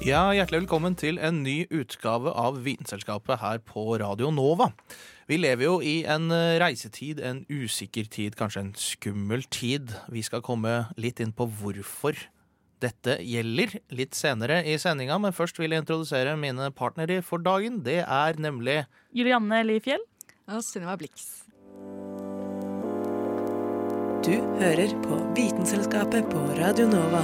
Ja, Hjertelig velkommen til en ny utgave av Vitenselskapet her på Radio Nova. Vi lever jo i en eh, reisetid, en usikker tid, kanskje en skummel tid. Vi skal komme litt inn på hvorfor dette gjelder litt senere i sendinga, men først vil jeg introdusere mine partnere for dagen. Det er nemlig Julianne Lifjell. Og Sunniva Blix. Du hører på Vitenselskapet på Radio Nova.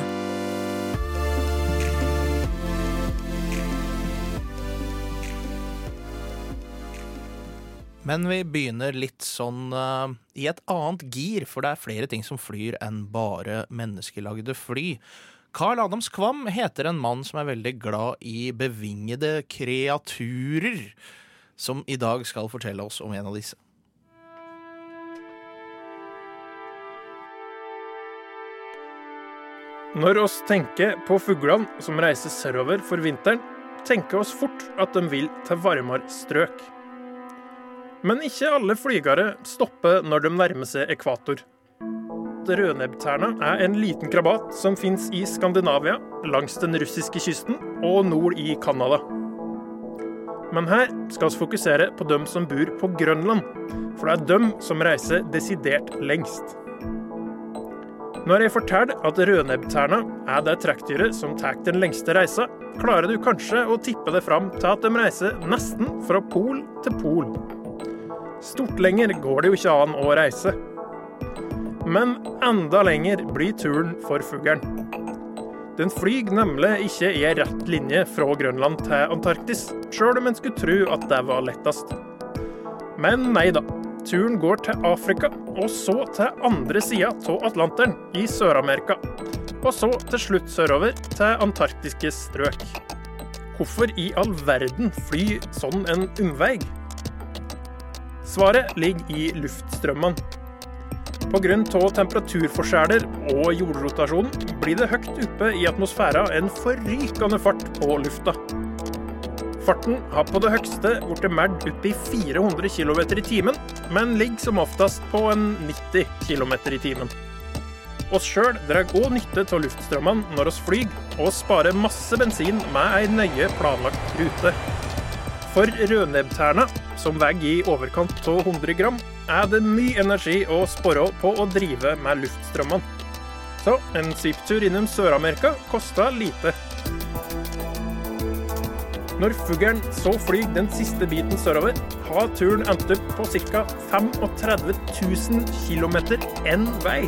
Men vi begynner litt sånn uh, i et annet gir, for det er flere ting som flyr enn bare menneskelagde fly. Carl Adams Kvam heter en mann som er veldig glad i bevingede kreaturer, som i dag skal fortelle oss om en av disse. Når oss tenker på fuglene som reiser sørover for vinteren, tenker oss fort at de vil til varmere strøk. Men ikke alle flygere stopper når de nærmer seg ekvator. Rødnebbterna er en liten krabat som fins i Skandinavia, langs den russiske kysten og nord i Canada. Men her skal vi fokusere på dem som bor på Grønland, for det er dem som reiser desidert lengst. Når jeg forteller at rødnebbterna er det trekkdyret som tar den lengste reisa, klarer du kanskje å tippe det fram til at de reiser nesten fra pol til pol. Stort lenger går det jo ikke an å reise. Men enda lenger blir turen for fuglen. Den flyr nemlig ikke i ei rett linje fra Grønland til Antarktis, sjøl om en skulle tro at det var lettest. Men nei da. Turen går til Afrika, og så til andre sida av Atlanteren, i Sør-Amerika. Og så til slutt sørover til antarktiske strøk. Hvorfor i all verden fly sånn en omvei? Svaret ligger i luftstrømmene. Pga. temperaturforskjeller og jordrotasjon blir det høyt oppe i atmosfæra en forrykende fart på lufta. Farten har på det høyeste blitt merd opp i 400 km i timen, men ligger som oftest på en 90 km i timen. Oss sjøl drar òg nytte av luftstrømmene når oss flyr, og sparer masse bensin med ei nøye planlagt rute. For rødnebbterna, som veier i overkant av 100 gram, er det mye energi å spare på å drive med luftstrømmene. Så en svipptur innom Sør-Amerika koster lite. Når fuglen så flyr den siste biten sørover, har turen endt opp på ca. 35 000 km én vei.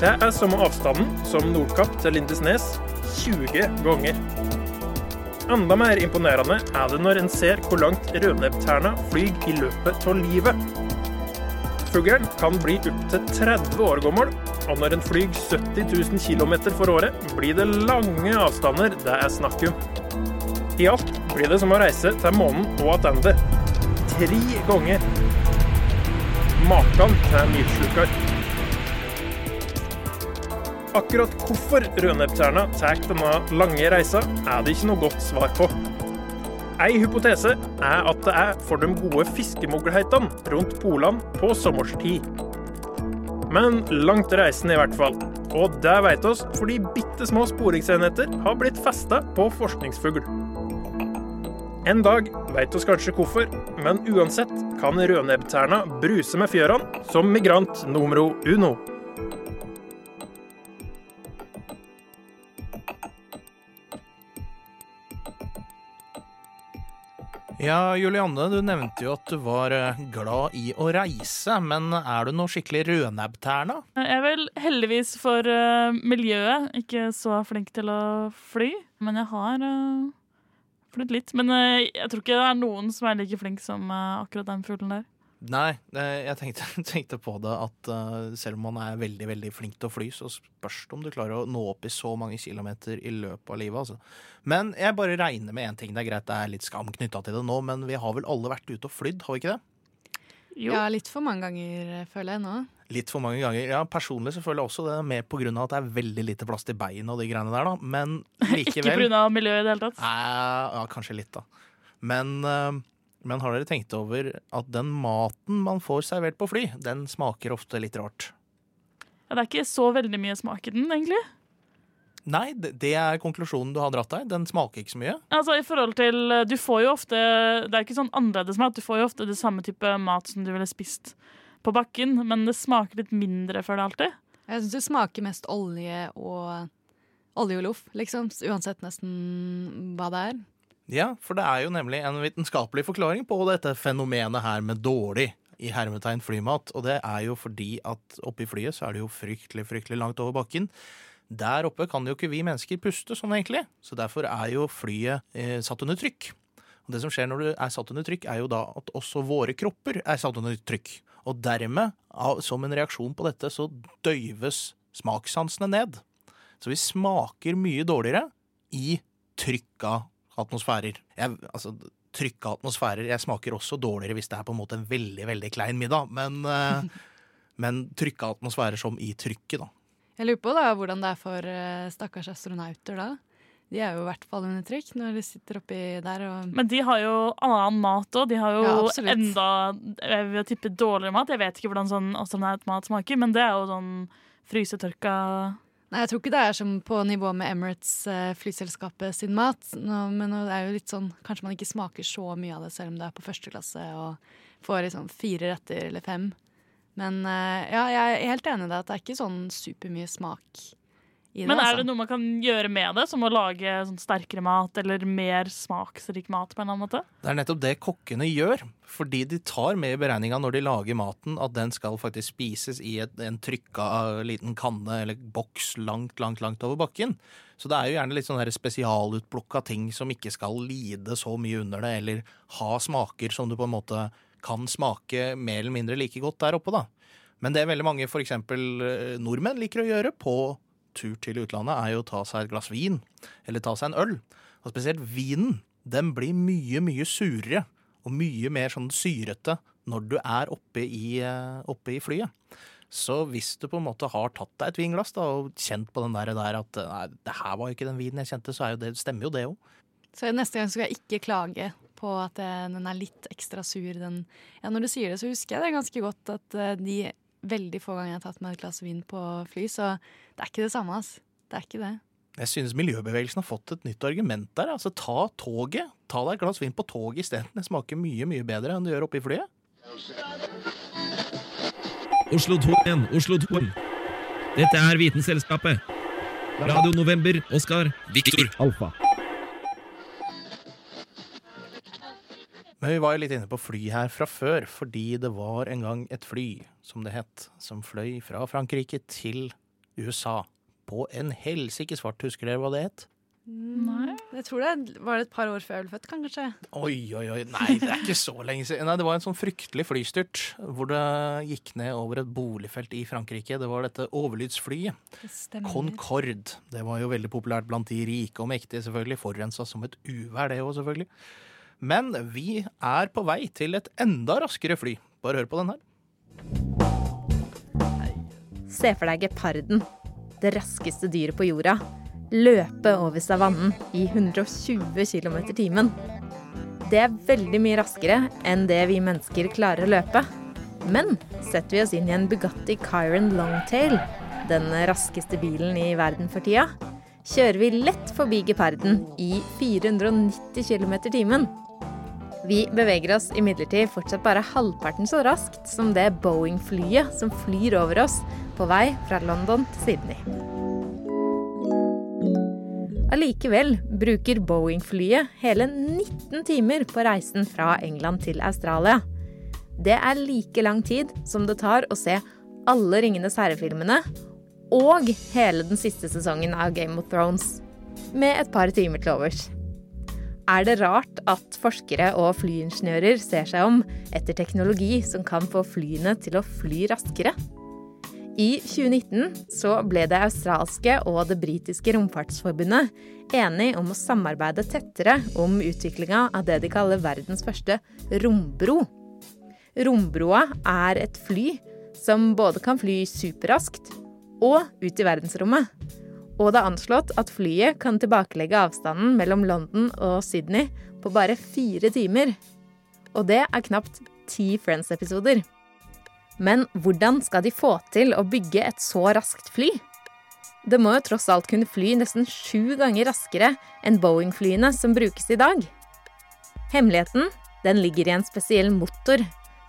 Det er samme avstanden som Nordkapp til Lindesnes 20 ganger. Enda mer imponerende er det når en ser hvor langt rødnebbterna flyr i løpet av livet. Fuglen kan bli opptil 30 år gammel, og når en flyr 70 000 km for året, blir det lange avstander det er snakk om. I alt blir det som å reise til månen og tilbake. Tre ganger. Maken til myrslukar. Akkurat hvorfor rødnebbterna tar denne lange reisa, er det ikke noe godt svar på. Ei hypotese er at det er for de gode fiskemulighetene rundt polene på sommerstid. Men langt reisen i hvert fall. Og det vet oss fordi bitte små sporingsenheter har blitt festa på forskningsfugl. En dag vet oss kanskje hvorfor, men uansett kan rødnebbterna bruse med fjørene som migrant numero uno. Ja, Julianne, du nevnte jo at du var eh, glad i å reise, men er du noe skikkelig rødnebbterna? Jeg er vel heldigvis for uh, miljøet ikke så flink til å fly, men jeg har uh, flydd litt. Men uh, jeg tror ikke det er noen som er like flink som akkurat den fuglen der. Nei, eh, jeg tenkte, tenkte på det at eh, selv om man er veldig veldig flink til å fly, så spørs det om du klarer å nå opp i så mange kilometer i løpet av livet. Altså. Men jeg bare regner med én ting. Det er greit det er litt skam knytta til det nå, men vi har vel alle vært ute og flydd, har vi ikke det? Jo. Ja, litt for mange ganger, føler jeg nå. Litt for mange ganger. Ja, Personlig så føler jeg også det, mer av at det er veldig lite plass til bein og de greiene der, da. Men Ikke likevel pga. miljøet i det hele tatt. Nei, ja, kanskje litt, da. Men, eh, men har dere tenkt over at den maten man får servert på fly, den smaker ofte litt rart? Ja, det er ikke så veldig mye smak i den, egentlig. Nei, det, er konklusjonen du har dratt deg. Den smaker ikke så mye. Altså, i forhold til, Du får jo ofte Det er ikke sånn annerledes mat. Du får jo ofte det samme type mat som du ville spist på bakken, men det smaker litt mindre for det alltid. Jeg syns det smaker mest olje og olje og loff, liksom. Uansett nesten hva det er. Ja, for det er jo nemlig en vitenskapelig forklaring på dette fenomenet her med dårlig i hermetegn flymat. Og det er jo fordi at oppe i flyet så er det jo fryktelig, fryktelig langt over bakken. Der oppe kan jo ikke vi mennesker puste sånn egentlig, så derfor er jo flyet eh, satt under trykk. Og det som skjer når du er satt under trykk, er jo da at også våre kropper er satt under trykk. Og dermed, som en reaksjon på dette, så døyves smakssansene ned. Så vi smaker mye dårligere i trykka atmosfærer. Jeg, altså, trykka atmosfærer Jeg smaker også dårligere hvis det er på en måte en veldig, veldig klein middag, men, eh, men trykka atmosfærer som i trykket, da. Jeg lurer på da hvordan det er for eh, stakkars astronauter da. De er jo i hvert fall under trykk når de sitter oppi der og Men de har jo annen mat òg. De har jo Ja, enda jeg vil tippe dårligere mat. Jeg vet ikke hvordan sånn astronautmat smaker, men det er jo sånn frysetørka Nei, jeg tror ikke det er som på nivå med Emirates, eh, flyselskapet sin mat. Nå, men det er jo litt sånn, kanskje man ikke smaker så mye av det selv om det er på første klasse og får liksom fire retter eller fem. Men eh, ja, jeg er helt enig i det at det er ikke sånn supermye smak i det. Men er altså. det noe man kan gjøre med det, som å lage sånn sterkere mat eller mer smaksrik mat på en annen måte? Det er nettopp det kokkene gjør, fordi de tar med i beregninga når de lager maten, at den skal faktisk spises i et, en trykka liten kanne eller boks langt, langt, langt over bakken. Så det er jo gjerne litt sånn spesialutplukka ting som ikke skal lide så mye under det, eller ha smaker som du på en måte kan smake mer eller mindre like godt der oppe, da. Men det er veldig mange, for eksempel eh, nordmenn, liker å gjøre på tur til utlandet, er jo å ta seg et glass vin, eller ta seg en øl. Og spesielt vinen. Den blir mye, mye surere og mye mer sånn syrete når du er oppe i, eh, oppe i flyet. Så hvis du på en måte har tatt deg et vinglass da, og kjent på den der, der at nei, det her var jo ikke den vinen jeg kjente, så jo det, stemmer jo det òg. Så neste gang skal jeg ikke klage på at eh, den er litt ekstra sur. Den. Ja, når du sier det, så husker jeg det ganske godt at eh, de veldig få ganger jeg har tatt meg et glass vin på fly, så det er ikke det samme, ass. Det er ikke det. Jeg synes miljøbevegelsen har fått et nytt argument der. Altså, ta toget. Ta deg et glass vin på toget isteden. Det smaker mye, mye bedre enn det gjør oppe i flyet. Oslo 2 igjen, Oslo 2. Dette er Vitenselskapet. Radio November, Oskar, Viktor, Alfa. Men vi var jo litt inne på fly her fra før, fordi det var en gang et fly, som det het, som fløy fra Frankrike til USA. På en helsikes fart, husker dere hva det het? Nei. Jeg tror det var et par år før jeg ble født, kanskje. Oi, oi, oi. Nei, det er ikke så lenge siden. Nei, det var en sånn fryktelig flystyrt hvor det gikk ned over et boligfelt i Frankrike. Det var dette overlydsflyet. Det. Concorde. Det var jo veldig populært blant de rike og mektige, selvfølgelig. Forurensa som et uvær, det òg, selvfølgelig. Men vi er på vei til et enda raskere fly. Bare hør på den her. Se for deg geparden, det raskeste dyret på jorda, løpe over savannen i 120 km i timen. Det er veldig mye raskere enn det vi mennesker klarer å løpe. Men setter vi oss inn i en Bugatti Chiron Longtail, den raskeste bilen i verden for tida, kjører vi lett forbi geparden i 490 km i timen. Vi beveger oss imidlertid fortsatt bare halvparten så raskt som det Boeing-flyet som flyr over oss på vei fra London til Sydney. Allikevel bruker Boeing-flyet hele 19 timer på reisen fra England til Australia. Det er like lang tid som det tar å se alle Ringenes herre-filmene og hele den siste sesongen av Game of Thrones, med et par timer til overs. Er det rart at forskere og flyingeniører ser seg om etter teknologi som kan få flyene til å fly raskere? I 2019 så ble det australske og det britiske romfartsforbundet enige om å samarbeide tettere om utviklinga av det de kaller verdens første rombro. Rombroa er et fly som både kan fly superraskt og ut i verdensrommet. Og det er anslått at flyet kan tilbakelegge avstanden mellom London og Sydney på bare fire timer. Og det er knapt ti Friends-episoder. Men hvordan skal de få til å bygge et så raskt fly? Det må jo tross alt kunne fly nesten sju ganger raskere enn Boeing-flyene som brukes i dag. Hemmeligheten den ligger i en spesiell motor,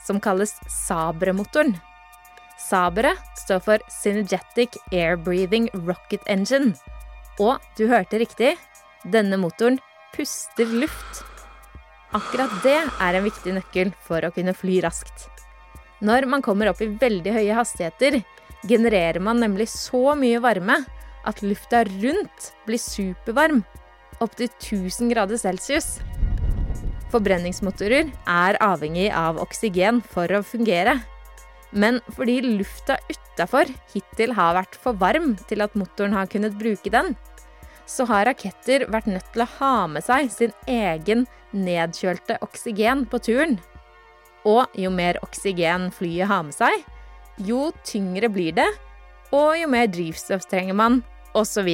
som kalles Sabre-motoren. Sabre står for Synergetic Air Breathing Rocket Engine. Og du hørte riktig, denne motoren puster luft. Akkurat det er en viktig nøkkel for å kunne fly raskt. Når man kommer opp i veldig høye hastigheter, genererer man nemlig så mye varme at lufta rundt blir supervarm, opptil 1000 grader celsius. Forbrenningsmotorer er avhengig av oksygen for å fungere. Men fordi lufta utafor hittil har vært for varm til at motoren har kunnet bruke den, så har raketter vært nødt til å ha med seg sin egen nedkjølte oksygen på turen. Og jo mer oksygen flyet har med seg, jo tyngre blir det, og jo mer drivstoff trenger man, osv.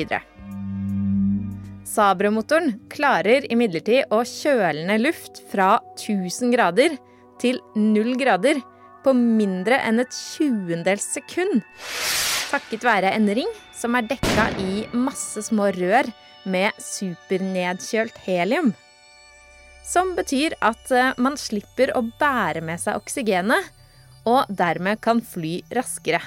Sabre-motoren klarer imidlertid å kjøle ned luft fra 1000 grader til 0 grader på mindre enn et tjuendels sekund. Takket være en ring som er dekka i masse små rør med supernedkjølt helium. Som betyr at eh, man slipper å bære med seg oksygenet, og dermed kan fly raskere.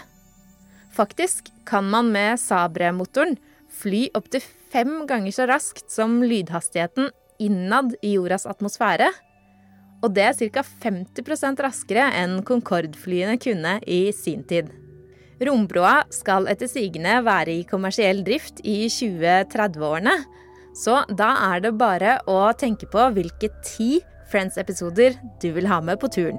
Faktisk kan man med Sabre-motoren fly opptil fem ganger så raskt som lydhastigheten innad i jordas atmosfære. Og det er ca. 50% raskere enn Concorde-flyene kunne i sin tid. Rombroa skal etter sigende være i kommersiell drift i 2030-årene. Så da er det bare å tenke på hvilke ti Friends-episoder du vil ha med på turen.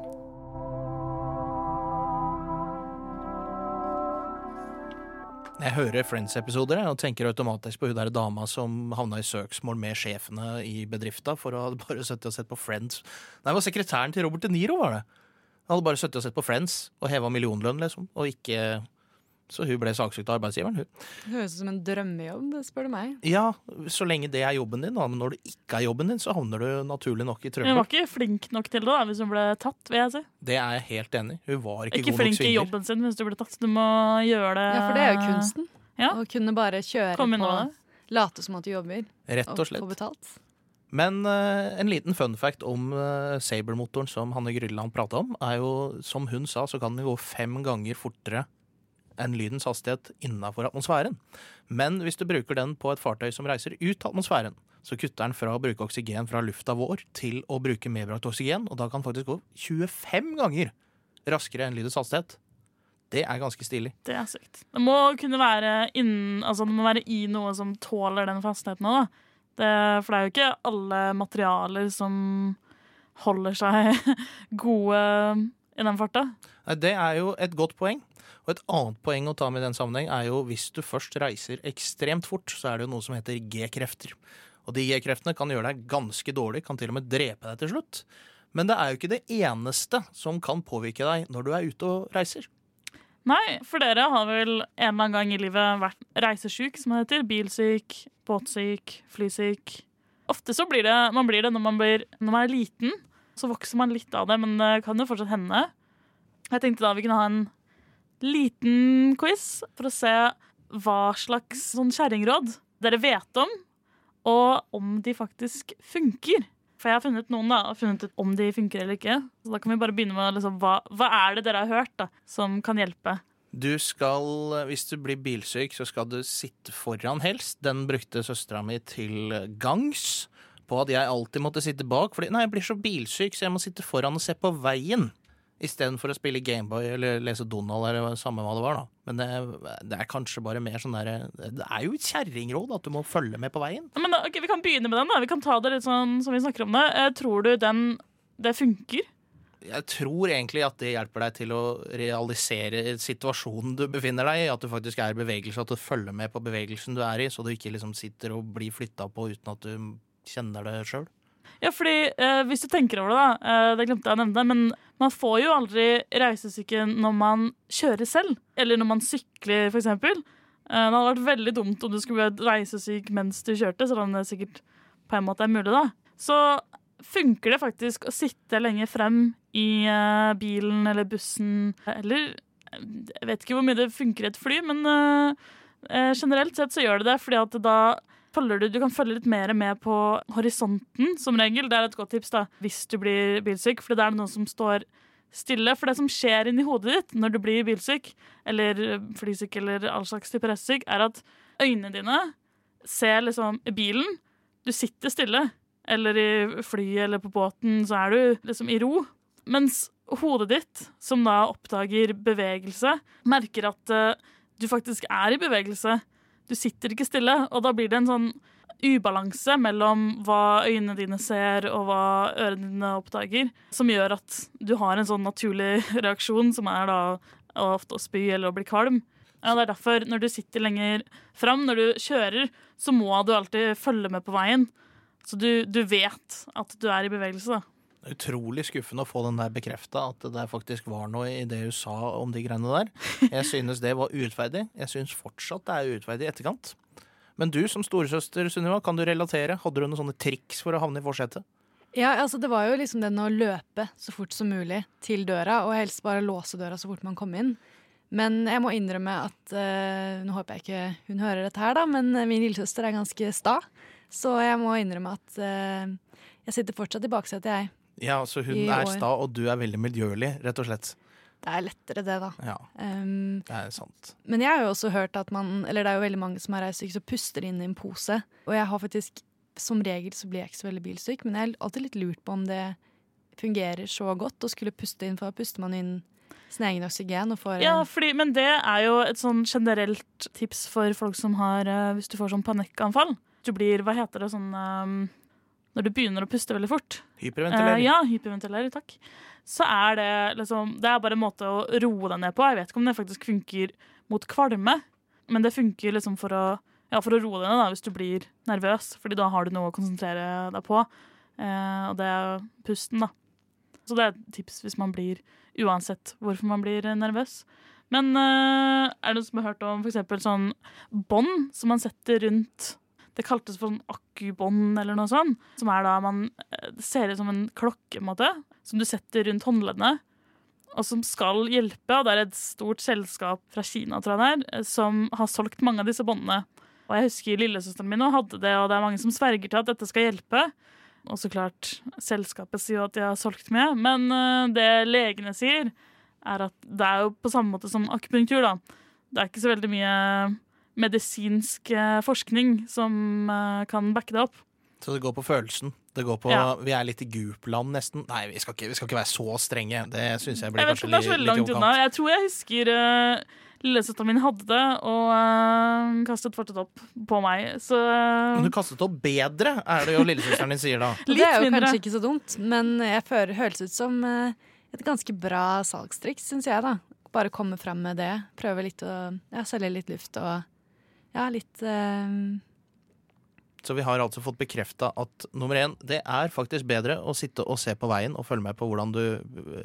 Jeg hører Friends-episoder og tenker automatisk på hun der dama som havna i søksmål med sjefene i bedrifta for å ha bare sittet og sett på Friends. Nei, det var sekretæren til Robert De Niro, var det. Han hadde bare sittet og sett på Friends og heva millionlønn, liksom. Og ikke Så hun ble saksøkt av arbeidsgiveren, hun. Det høres ut som en drømmejobb, spør du meg. Ja, så lenge det er jobben din, da. Men når det ikke er jobben din, så havner du naturlig nok i Hun var ikke flink nok til det da, hvis hun ble tatt, vil jeg si. Det er jeg helt enig i. Hun var ikke, Ikke god nok flink i jobben sin hvis du ble tatt. Du må gjøre det Ja, for det er jo kunsten. Ja. Å kunne bare kjøre Kom inn på. Late som at du jobber, Rett og slett. få betalt. Men uh, en liten fun fact om uh, Saber-motoren som Hanne Grylland prata om, er jo, som hun sa, så kan den gå fem ganger fortere enn lydens hastighet innafor atmosfæren. Men hvis du bruker den på et fartøy som reiser ut atmosfæren, så kutter den fra å bruke oksygen fra lufta vår til å bruke medbrakt oksygen, og da kan den faktisk gå 25 ganger raskere enn lydens hastighet. Det er ganske stilig. Det er sykt. Det må kunne være innen Altså det må være i noe som tåler den fastigheten òg, da. Det, for det er jo ikke alle materialer som holder seg gode i den farta. Det er jo et godt poeng. Og et annet poeng å ta med i den sammenheng er jo hvis du først reiser ekstremt fort, så er det jo noe som heter G-krefter. Og de G-kreftene kan gjøre deg ganske dårlig, kan til og med drepe deg til slutt. Men det er jo ikke det eneste som kan påvirke deg når du er ute og reiser. Nei, for dere har vel en eller annen gang i livet vært reisesjuk, som det heter. Bilsyk, båtsyk, flysyk. Ofte så blir det man blir det når man, blir, når man er liten. Så vokser man litt av det, men det kan jo fortsatt hende. Jeg tenkte da vi kunne ha en liten quiz for å se hva slags sånn kjerringråd dere vet om, og om de faktisk funker. For jeg har funnet noen da, og funnet ut om de funker eller ikke. Så da kan vi bare begynne med liksom, hva, hva er det dere har hørt da, som kan hjelpe? Du skal, hvis du blir bilsyk, så skal du sitte foran helst. Den brukte søstera mi til gangs. På at jeg alltid måtte sitte bak. Fordi nei, jeg blir så bilsyk, så jeg må sitte foran og se på veien. Istedenfor å spille Gameboy eller lese Donald eller samme hva det var. da. Men det, det er kanskje bare mer sånn derre Det er jo et kjerringråd at du må følge med på veien. Men da, Vi kan begynne med den. da Vi kan ta det litt sånn som vi snakker om det. Eh, tror du den det funker? Jeg tror egentlig at det hjelper deg til å realisere situasjonen du befinner deg i. At du faktisk er i bevegelse, at du følger med på bevegelsen du er i, så du ikke liksom sitter og blir flytta på uten at du kjenner det sjøl. Ja, fordi eh, Hvis du tenker over det, da, eh, det glemte jeg å nevne, men man får jo aldri reisesyke når man kjører selv, eller når man sykler, f.eks. Eh, det hadde vært veldig dumt om du skulle bli reisesyk mens du kjørte, selv om det sikkert på en måte er mulig. da. Så funker det faktisk å sitte lenge frem i eh, bilen eller bussen, eller eh, Jeg vet ikke hvor mye det funker i et fly, men eh, eh, generelt sett så gjør det det, fordi at da du, du kan følge litt mer med på horisonten, som regel. Det er et godt tips da, hvis du blir bilsyk, for det er noe som står stille. For det som skjer inni hodet ditt når du blir bilsyk, eller flysyk eller all slags type restsyk, er at øynene dine ser liksom bilen. Du sitter stille. Eller i flyet eller på båten, så er du liksom i ro. Mens hodet ditt, som da oppdager bevegelse, merker at uh, du faktisk er i bevegelse. Du sitter ikke stille, og da blir det en sånn ubalanse mellom hva øynene dine ser og hva ørene dine oppdager, som gjør at du har en sånn naturlig reaksjon, som er da ofte å spy eller å bli kvalm. Ja, det er derfor, når du sitter lenger fram, når du kjører, så må du alltid følge med på veien. Så du, du vet at du er i bevegelse. da. Utrolig skuffende å få den der bekrefta, at det faktisk var noe i det hun sa om de greiene der. Jeg synes det var urettferdig. Jeg synes fortsatt det er urettferdig i etterkant. Men du som storesøster, Sunniva, kan du relatere? Hadde du noen sånne triks for å havne i forsetet? Ja, altså Det var jo liksom den å løpe så fort som mulig til døra, og helst bare låse døra så fort man kom inn. Men jeg må innrømme at øh, Nå håper jeg ikke hun hører dette her, da, men min lillesøster er ganske sta. Så jeg må innrømme at øh, jeg sitter fortsatt i baksetet, jeg. Ja, så hun er år. sta, og du er veldig miljølig, rett og slett. Det er lettere, det, da. Ja, Um, det er sant. men jeg har jo også hørt at man Eller det er jo veldig mange som er reisesyke, som puster inn i en pose. Og jeg har faktisk Som regel så blir jeg ikke så veldig bilsyk, men jeg er alltid litt lurt på om det fungerer så godt å skulle puste inn, for da puster man inn sin egen oksygen og får Ja, fordi, men det er jo et sånn generelt tips for folk som har eh, Hvis du får sånn panikkanfall. Du blir, hva heter det, sånn eh, Når du begynner å puste veldig fort. Hyperventilering. Eh, ja, hyperventilere, takk. Så er det liksom Det er bare en måte å roe deg ned på. Jeg vet ikke om det faktisk funker mot kvalme, men det funker liksom for å ja, for å roe deg ned da, hvis du blir nervøs, Fordi da har du noe å konsentrere deg på. Eh, og det er pusten, da. Så det er et tips hvis man blir Uansett hvorfor man blir nervøs. Men eh, er det noen som har hørt om eksempel sånn bånd som man setter rundt Det kaltes for sånn akkubånd eller noe sånt. Som er da man eh, Det ser ut som en klokke, måte, som du setter rundt håndleddene. Og som skal hjelpe. Og det er et stort selskap fra Kina tror jeg det eh, som har solgt mange av disse båndene. Og jeg husker lillesøsteren min hadde det, og det er mange som sverger til at dette skal hjelpe. Og så klart, selskapet sier jo at de har solgt mye, men eh, det legene sier, er at det er jo på samme måte som akupunktur, da. Det er ikke så veldig mye medisinsk eh, forskning som eh, kan backe det opp. Så det går på følelsen. Det går på, Ja. Vi er litt i Goop-land, nesten. Nei, vi skal, ikke, vi skal ikke være så strenge. Det syns jeg blir Jeg kanskje litt, litt i overkant. Jeg tror jeg husker uh, lillesøsteren min hadde det, og eh, kastet fortsatt opp på meg. Så eh, Men du kastet opp bedre, er det jo lillesøsteren din sier da. Det er jo kanskje ikke så dumt, men jeg føler, høres ut som eh, et ganske bra salgstriks, syns jeg, da. Bare komme fram med det. Prøve litt å ja, selge litt luft og ja, litt eh, Så vi har altså fått bekrefta at nummer én, det er faktisk bedre å sitte og se på veien og følge med på hvordan du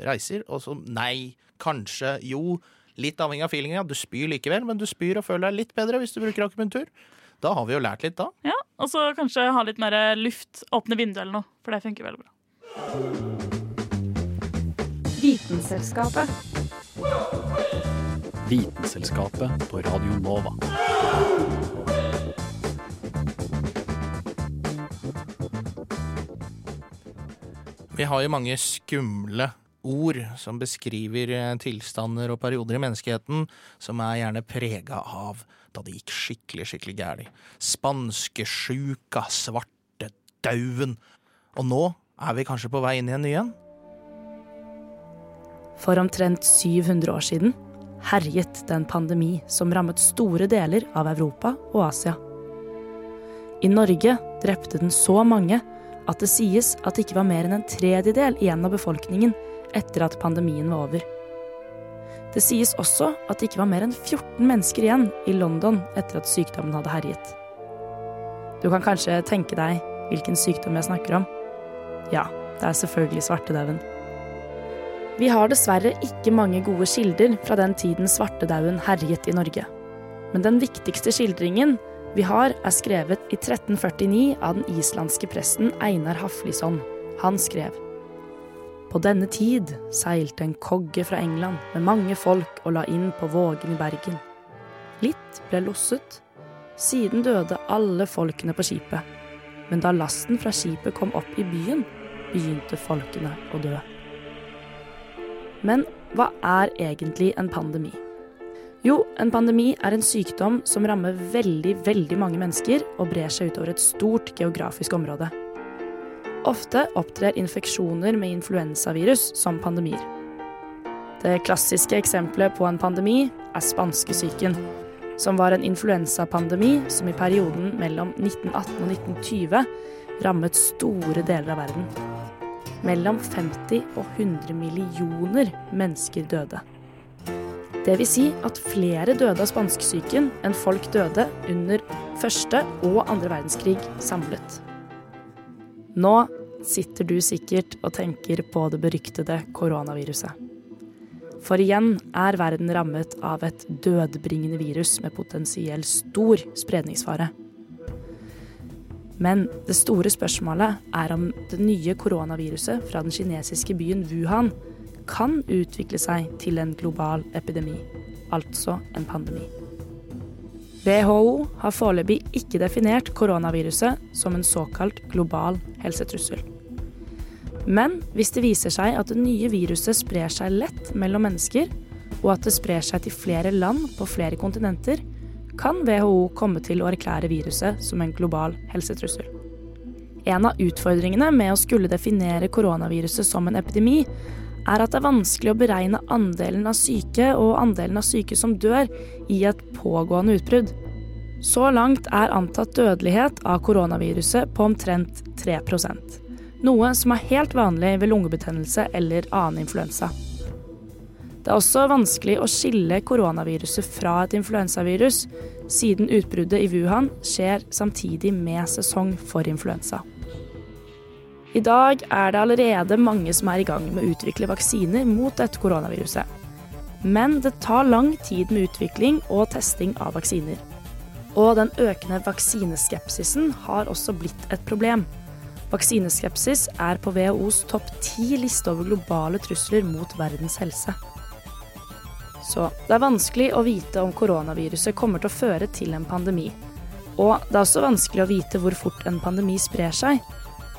reiser. Og så nei, kanskje, jo. Litt avhengig av feelinga. Du spyr likevel, men du spyr og føler deg litt bedre hvis du bruker akupunktur. Da har vi jo lært litt, da. Ja, Og så kanskje ha litt mer luft. Åpne vinduet eller noe, for det funker veldig bra. Vitenselskapet. Vitenselskapet på Radio Nova. Vi har jo mange skumle ord som beskriver eh, tilstander og perioder i menneskeheten som er gjerne prega av da det gikk skikkelig, skikkelig gæli. Spanskesjuka, svartedauden. Og nå er vi kanskje på vei inn i en ny en? For omtrent 700 år siden herjet det en pandemi som rammet store deler av Europa og Asia. I Norge drepte den så mange at det sies at det ikke var mer enn en tredjedel igjen av befolkningen etter at pandemien var over. Det sies også at det ikke var mer enn 14 mennesker igjen i London etter at sykdommen hadde herjet. Du kan kanskje tenke deg hvilken sykdom jeg snakker om? Ja, det er selvfølgelig svartedauden. Vi har dessverre ikke mange gode kilder fra den tiden svartedauden herjet i Norge. Men den viktigste skildringen vi har, er skrevet i 1349 av den islandske presten Einar Haflisson. Han skrev På denne tid seilte en kogge fra England med mange folk og la inn på Vågen i Bergen. Litt ble losset. Siden døde alle folkene på skipet. Men da lasten fra skipet kom opp i byen, begynte folkene å dø. Men hva er egentlig en pandemi? Jo, en pandemi er en sykdom som rammer veldig, veldig mange mennesker og brer seg utover et stort geografisk område. Ofte opptrer infeksjoner med influensavirus som pandemier. Det klassiske eksempelet på en pandemi er spanskesyken, som var en influensapandemi som i perioden mellom 1918 og 1920 rammet store deler av verden. Mellom 50 og 100 millioner mennesker døde. Det vil si at flere døde av spanskesyken enn folk døde under første og andre verdenskrig samlet. Nå sitter du sikkert og tenker på det beryktede koronaviruset. For igjen er verden rammet av et dødbringende virus med potensiell stor spredningsfare. Men det store spørsmålet er om det nye koronaviruset fra den kinesiske byen Wuhan kan utvikle seg til en global epidemi, altså en pandemi. WHO har foreløpig ikke definert koronaviruset som en såkalt global helsetrussel. Men hvis det viser seg at det nye viruset sprer seg lett mellom mennesker, og at det sprer seg til flere land på flere kontinenter, kan WHO komme til å erklære viruset som en global helsetrussel. En av utfordringene med å skulle definere koronaviruset som en epidemi, er at det er vanskelig å beregne andelen av syke og andelen av syke som dør i et pågående utbrudd. Så langt er antatt dødelighet av koronaviruset på omtrent 3% noe som er helt vanlig ved lungebetennelse eller annen influensa. Det er også vanskelig å skille koronaviruset fra et influensavirus, siden utbruddet i Wuhan skjer samtidig med sesong for influensa. I dag er det allerede mange som er i gang med å utvikle vaksiner mot dette koronaviruset. Men det tar lang tid med utvikling og testing av vaksiner. Og den økende vaksineskepsisen har også blitt et problem. Vaksineskepsis er på WHOs topp ti liste over globale trusler mot verdens helse. Så det er vanskelig å vite om koronaviruset kommer til å føre til en pandemi. Og det er også vanskelig å vite hvor fort en pandemi sprer seg.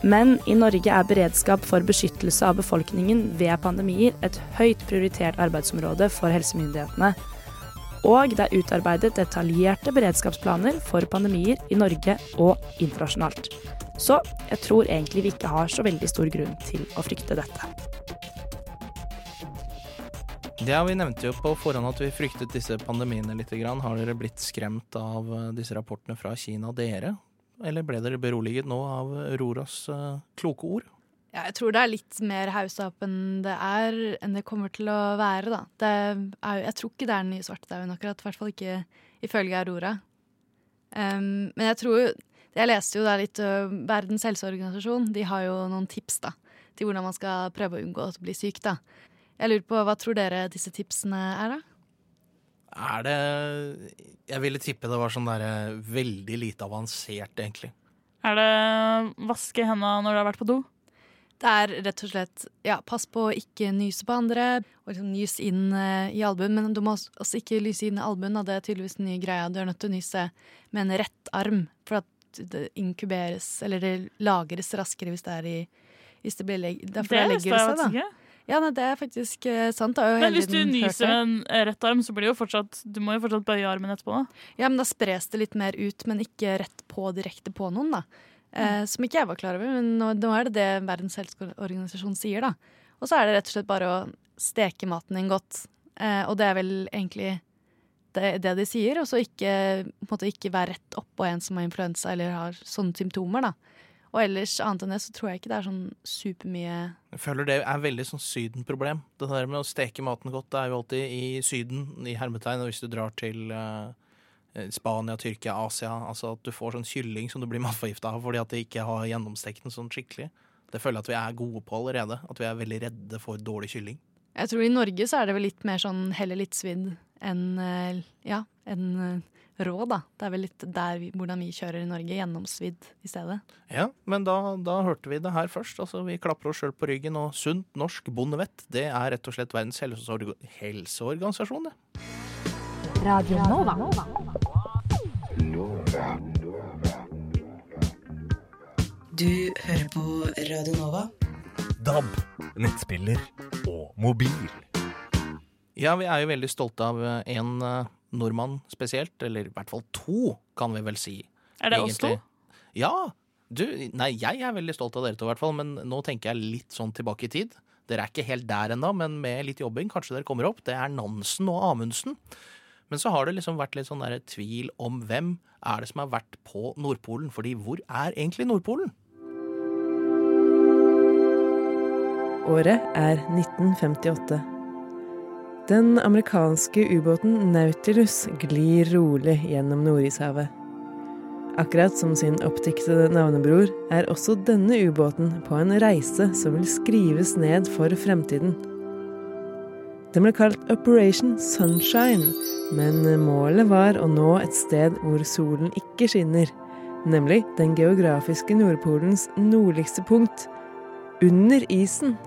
Men i Norge er beredskap for beskyttelse av befolkningen ved pandemier et høyt prioritert arbeidsområde for helsemyndighetene. Og det er utarbeidet detaljerte beredskapsplaner for pandemier i Norge og internasjonalt. Så jeg tror egentlig vi ikke har så veldig stor grunn til å frykte dette. Ja, Vi nevnte jo på forhånd at vi fryktet disse pandemiene litt. Har dere blitt skremt av disse rapportene fra Kina, dere? Eller ble dere beroliget nå av Auroras uh, kloke ord? Ja, jeg tror det er litt mer haussa enn det er, enn det kommer til å være, da. Er, jeg tror ikke det er den nye svartedauden akkurat, i hvert fall ikke ifølge Aurora. Um, men jeg tror Jeg leste jo da litt uh, Verdens helseorganisasjon, de har jo noen tips da, til hvordan man skal prøve å unngå å bli syk, da. Jeg lurer på, Hva tror dere disse tipsene er, da? Er det Jeg ville tippe det var sånn der veldig lite avansert, egentlig. Er det vaske hendene når du har vært på do? Det er rett og slett ja, pass på å ikke nyse på andre. Og liksom nys inn uh, i albuen. Men du må også ikke lyse inn i albuen. Det er tydeligvis den nye greia. Du er nødt til å nyse med en rett arm. For at det inkuberes, eller det lagres raskere hvis det er i hvis det blir leg det, det visste jeg da. ikke. Ja, nei, det er faktisk uh, sant. Men hvis du nyser med en eh, rett arm, så blir det jo fortsatt Du må jo fortsatt bøye armen etterpå, da. Ja, men da spres det litt mer ut, men ikke rett på direkte på noen, da. Mm. som ikke jeg var klar over, men nå, nå, er det det Verdens helseorganisasjon sier, da. Og så er det rett og slett bare å steke maten din godt. Eh, og det er vel egentlig det, det de sier. Og så ikke, på en måte, ikke være rett oppå en som har influensa eller har sånne symptomer. da. Og ellers, annet enn det, så tror jeg ikke det er sånn supermye Jeg føler det er veldig sånn Syden-problem. Det der med å steke maten godt, det er jo alltid i Syden, i hermetegn. Og hvis du drar til uh, Spania, Tyrkia, Asia, altså at du får sånn kylling som du blir matforgifta av fordi at de ikke har gjennomstekt den sånn skikkelig. Det føler jeg at vi er gode på allerede. At vi er veldig redde for dårlig kylling. Jeg tror i Norge så er det vel litt mer sånn heller litt svidd enn uh, ja, enn rå, da. Det er vel litt der vi, hvordan vi kjører i Norge, gjennomsvidd i stedet. Ja, men da, da hørte vi det her først. Altså, vi klapper oss sjøl på ryggen, og sunt norsk bondevett, det er rett og slett Verdens helseorg helseorganisasjon, det. Radio Nova. Du hører på Radio Nova. DAB, nettspiller og mobil. Ja, vi er jo veldig stolte av en uh, nordmann spesielt, eller i hvert fall to, kan vi vel si. Er det oss to? Ja. Du, nei, jeg er veldig stolt av dere to, i hvert fall, men nå tenker jeg litt sånn tilbake i tid. Dere er ikke helt der ennå, men med litt jobbing kanskje dere kommer opp. Det er Nansen og Amundsen. Men så har det liksom vært litt sånn der tvil om hvem er det som har vært på Nordpolen. Fordi hvor er egentlig Nordpolen? Året er 1958. Den amerikanske ubåten Nautilus glir rolig gjennom Nordishavet. Akkurat som sin oppdiktede navnebror er også denne ubåten på en reise som vil skrives ned for fremtiden. Den ble kalt Operation Sunshine, men målet var å nå et sted hvor solen ikke skinner, nemlig den geografiske Nordpolens nordligste punkt, under isen.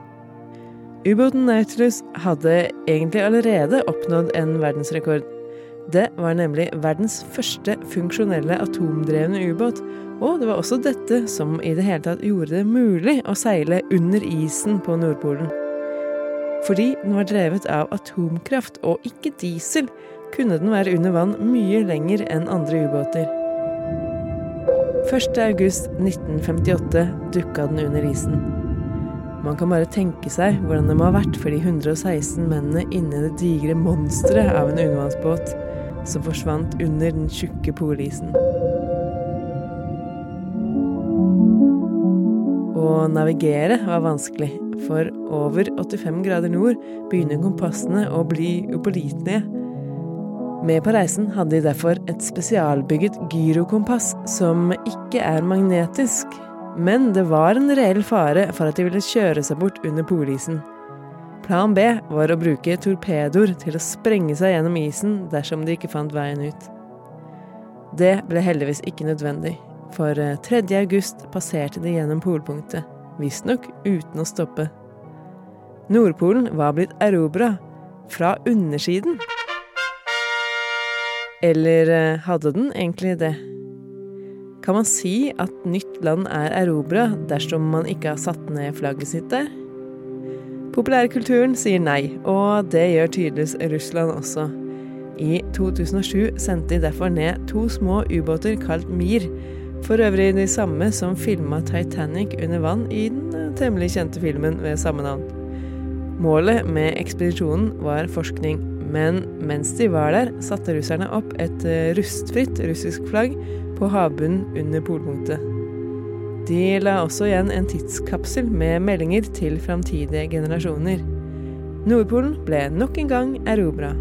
Ubåten Nautilus hadde egentlig allerede oppnådd en verdensrekord. Det var nemlig verdens første funksjonelle atomdrevne ubåt, og det var også dette som i det hele tatt gjorde det mulig å seile under isen på Nordpolen. Fordi den var drevet av atomkraft og ikke diesel, kunne den være under vann mye lenger enn andre ubåter. 1.8.1958 dukka den under isen. Man kan bare tenke seg hvordan det må ha vært for de 116 mennene inni det digre monsteret av en undervannsbåt som forsvant under den tjukke polisen. Å navigere var vanskelig, for over 85 grader nord begynner kompassene å bli upålitelige. Med på reisen hadde de derfor et spesialbygget gyrokompass som ikke er magnetisk, men det var en reell fare for at de ville kjøre seg bort under polisen. Plan B var å bruke torpedoer til å sprenge seg gjennom isen dersom de ikke fant veien ut. Det ble heldigvis ikke nødvendig, for 3. Eh, august passerte de gjennom polpunktet, visstnok uten å stoppe. Nordpolen var blitt erobra fra undersiden. Eller eh, hadde den egentlig det? Kan man si at nytt land er erobra dersom man ikke har satt ned flagget sitt der? Populærkulturen sier nei, og det gjør tydeligvis Russland også. I 2007 sendte de derfor ned to små ubåter kalt Mir, for øvrig de samme som filma Titanic under vann i den eh, temmelig kjente filmen ved samme navn. Målet med ekspedisjonen var forskning, men mens de var der, satte russerne opp et eh, rustfritt russisk flagg på havbunnen under polpunktet. De la også igjen en tidskapsel med meldinger til framtidige generasjoner. Nordpolen ble nok en gang erobra.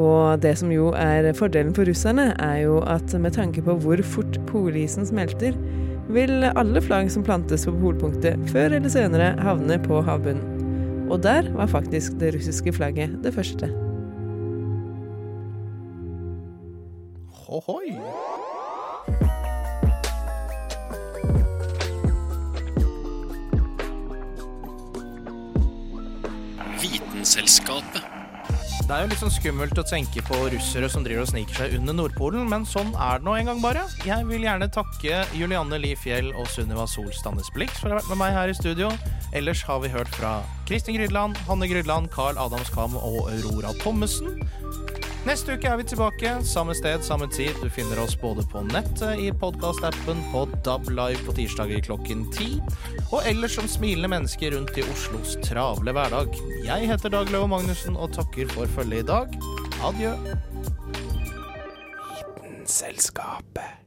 Og det som jo er fordelen for russerne, er jo at med tanke på hvor fort polisen smelter, vil alle flagg som plantes på polpunktet, før eller senere havne på havbunnen. Og der var faktisk det russiske flagget det første. Hohoi! Vitenselskapet. Det er jo litt sånn skummelt å tenke på russere som driver og sniker seg under Nordpolen, men sånn er det nå en gang bare. Jeg vil gjerne takke Julianne Li Fjell og Sunniva Sol Standes Blix for å ha vært med meg her i studio. Ellers har vi hørt fra Kristin Grydland, Hanne Grydland, Carl Adams Kam og Aurora Thommessen. Neste uke er vi tilbake, samme sted, samme tid. Du finner oss både på nettet, i podkastappen, på DAB Live på tirsdager klokken ti, og ellers som smilende mennesker rundt i Oslos travle hverdag. Jeg heter Dag Løve Magnussen og takker for følget i dag. Adjø. Vitenselskapet.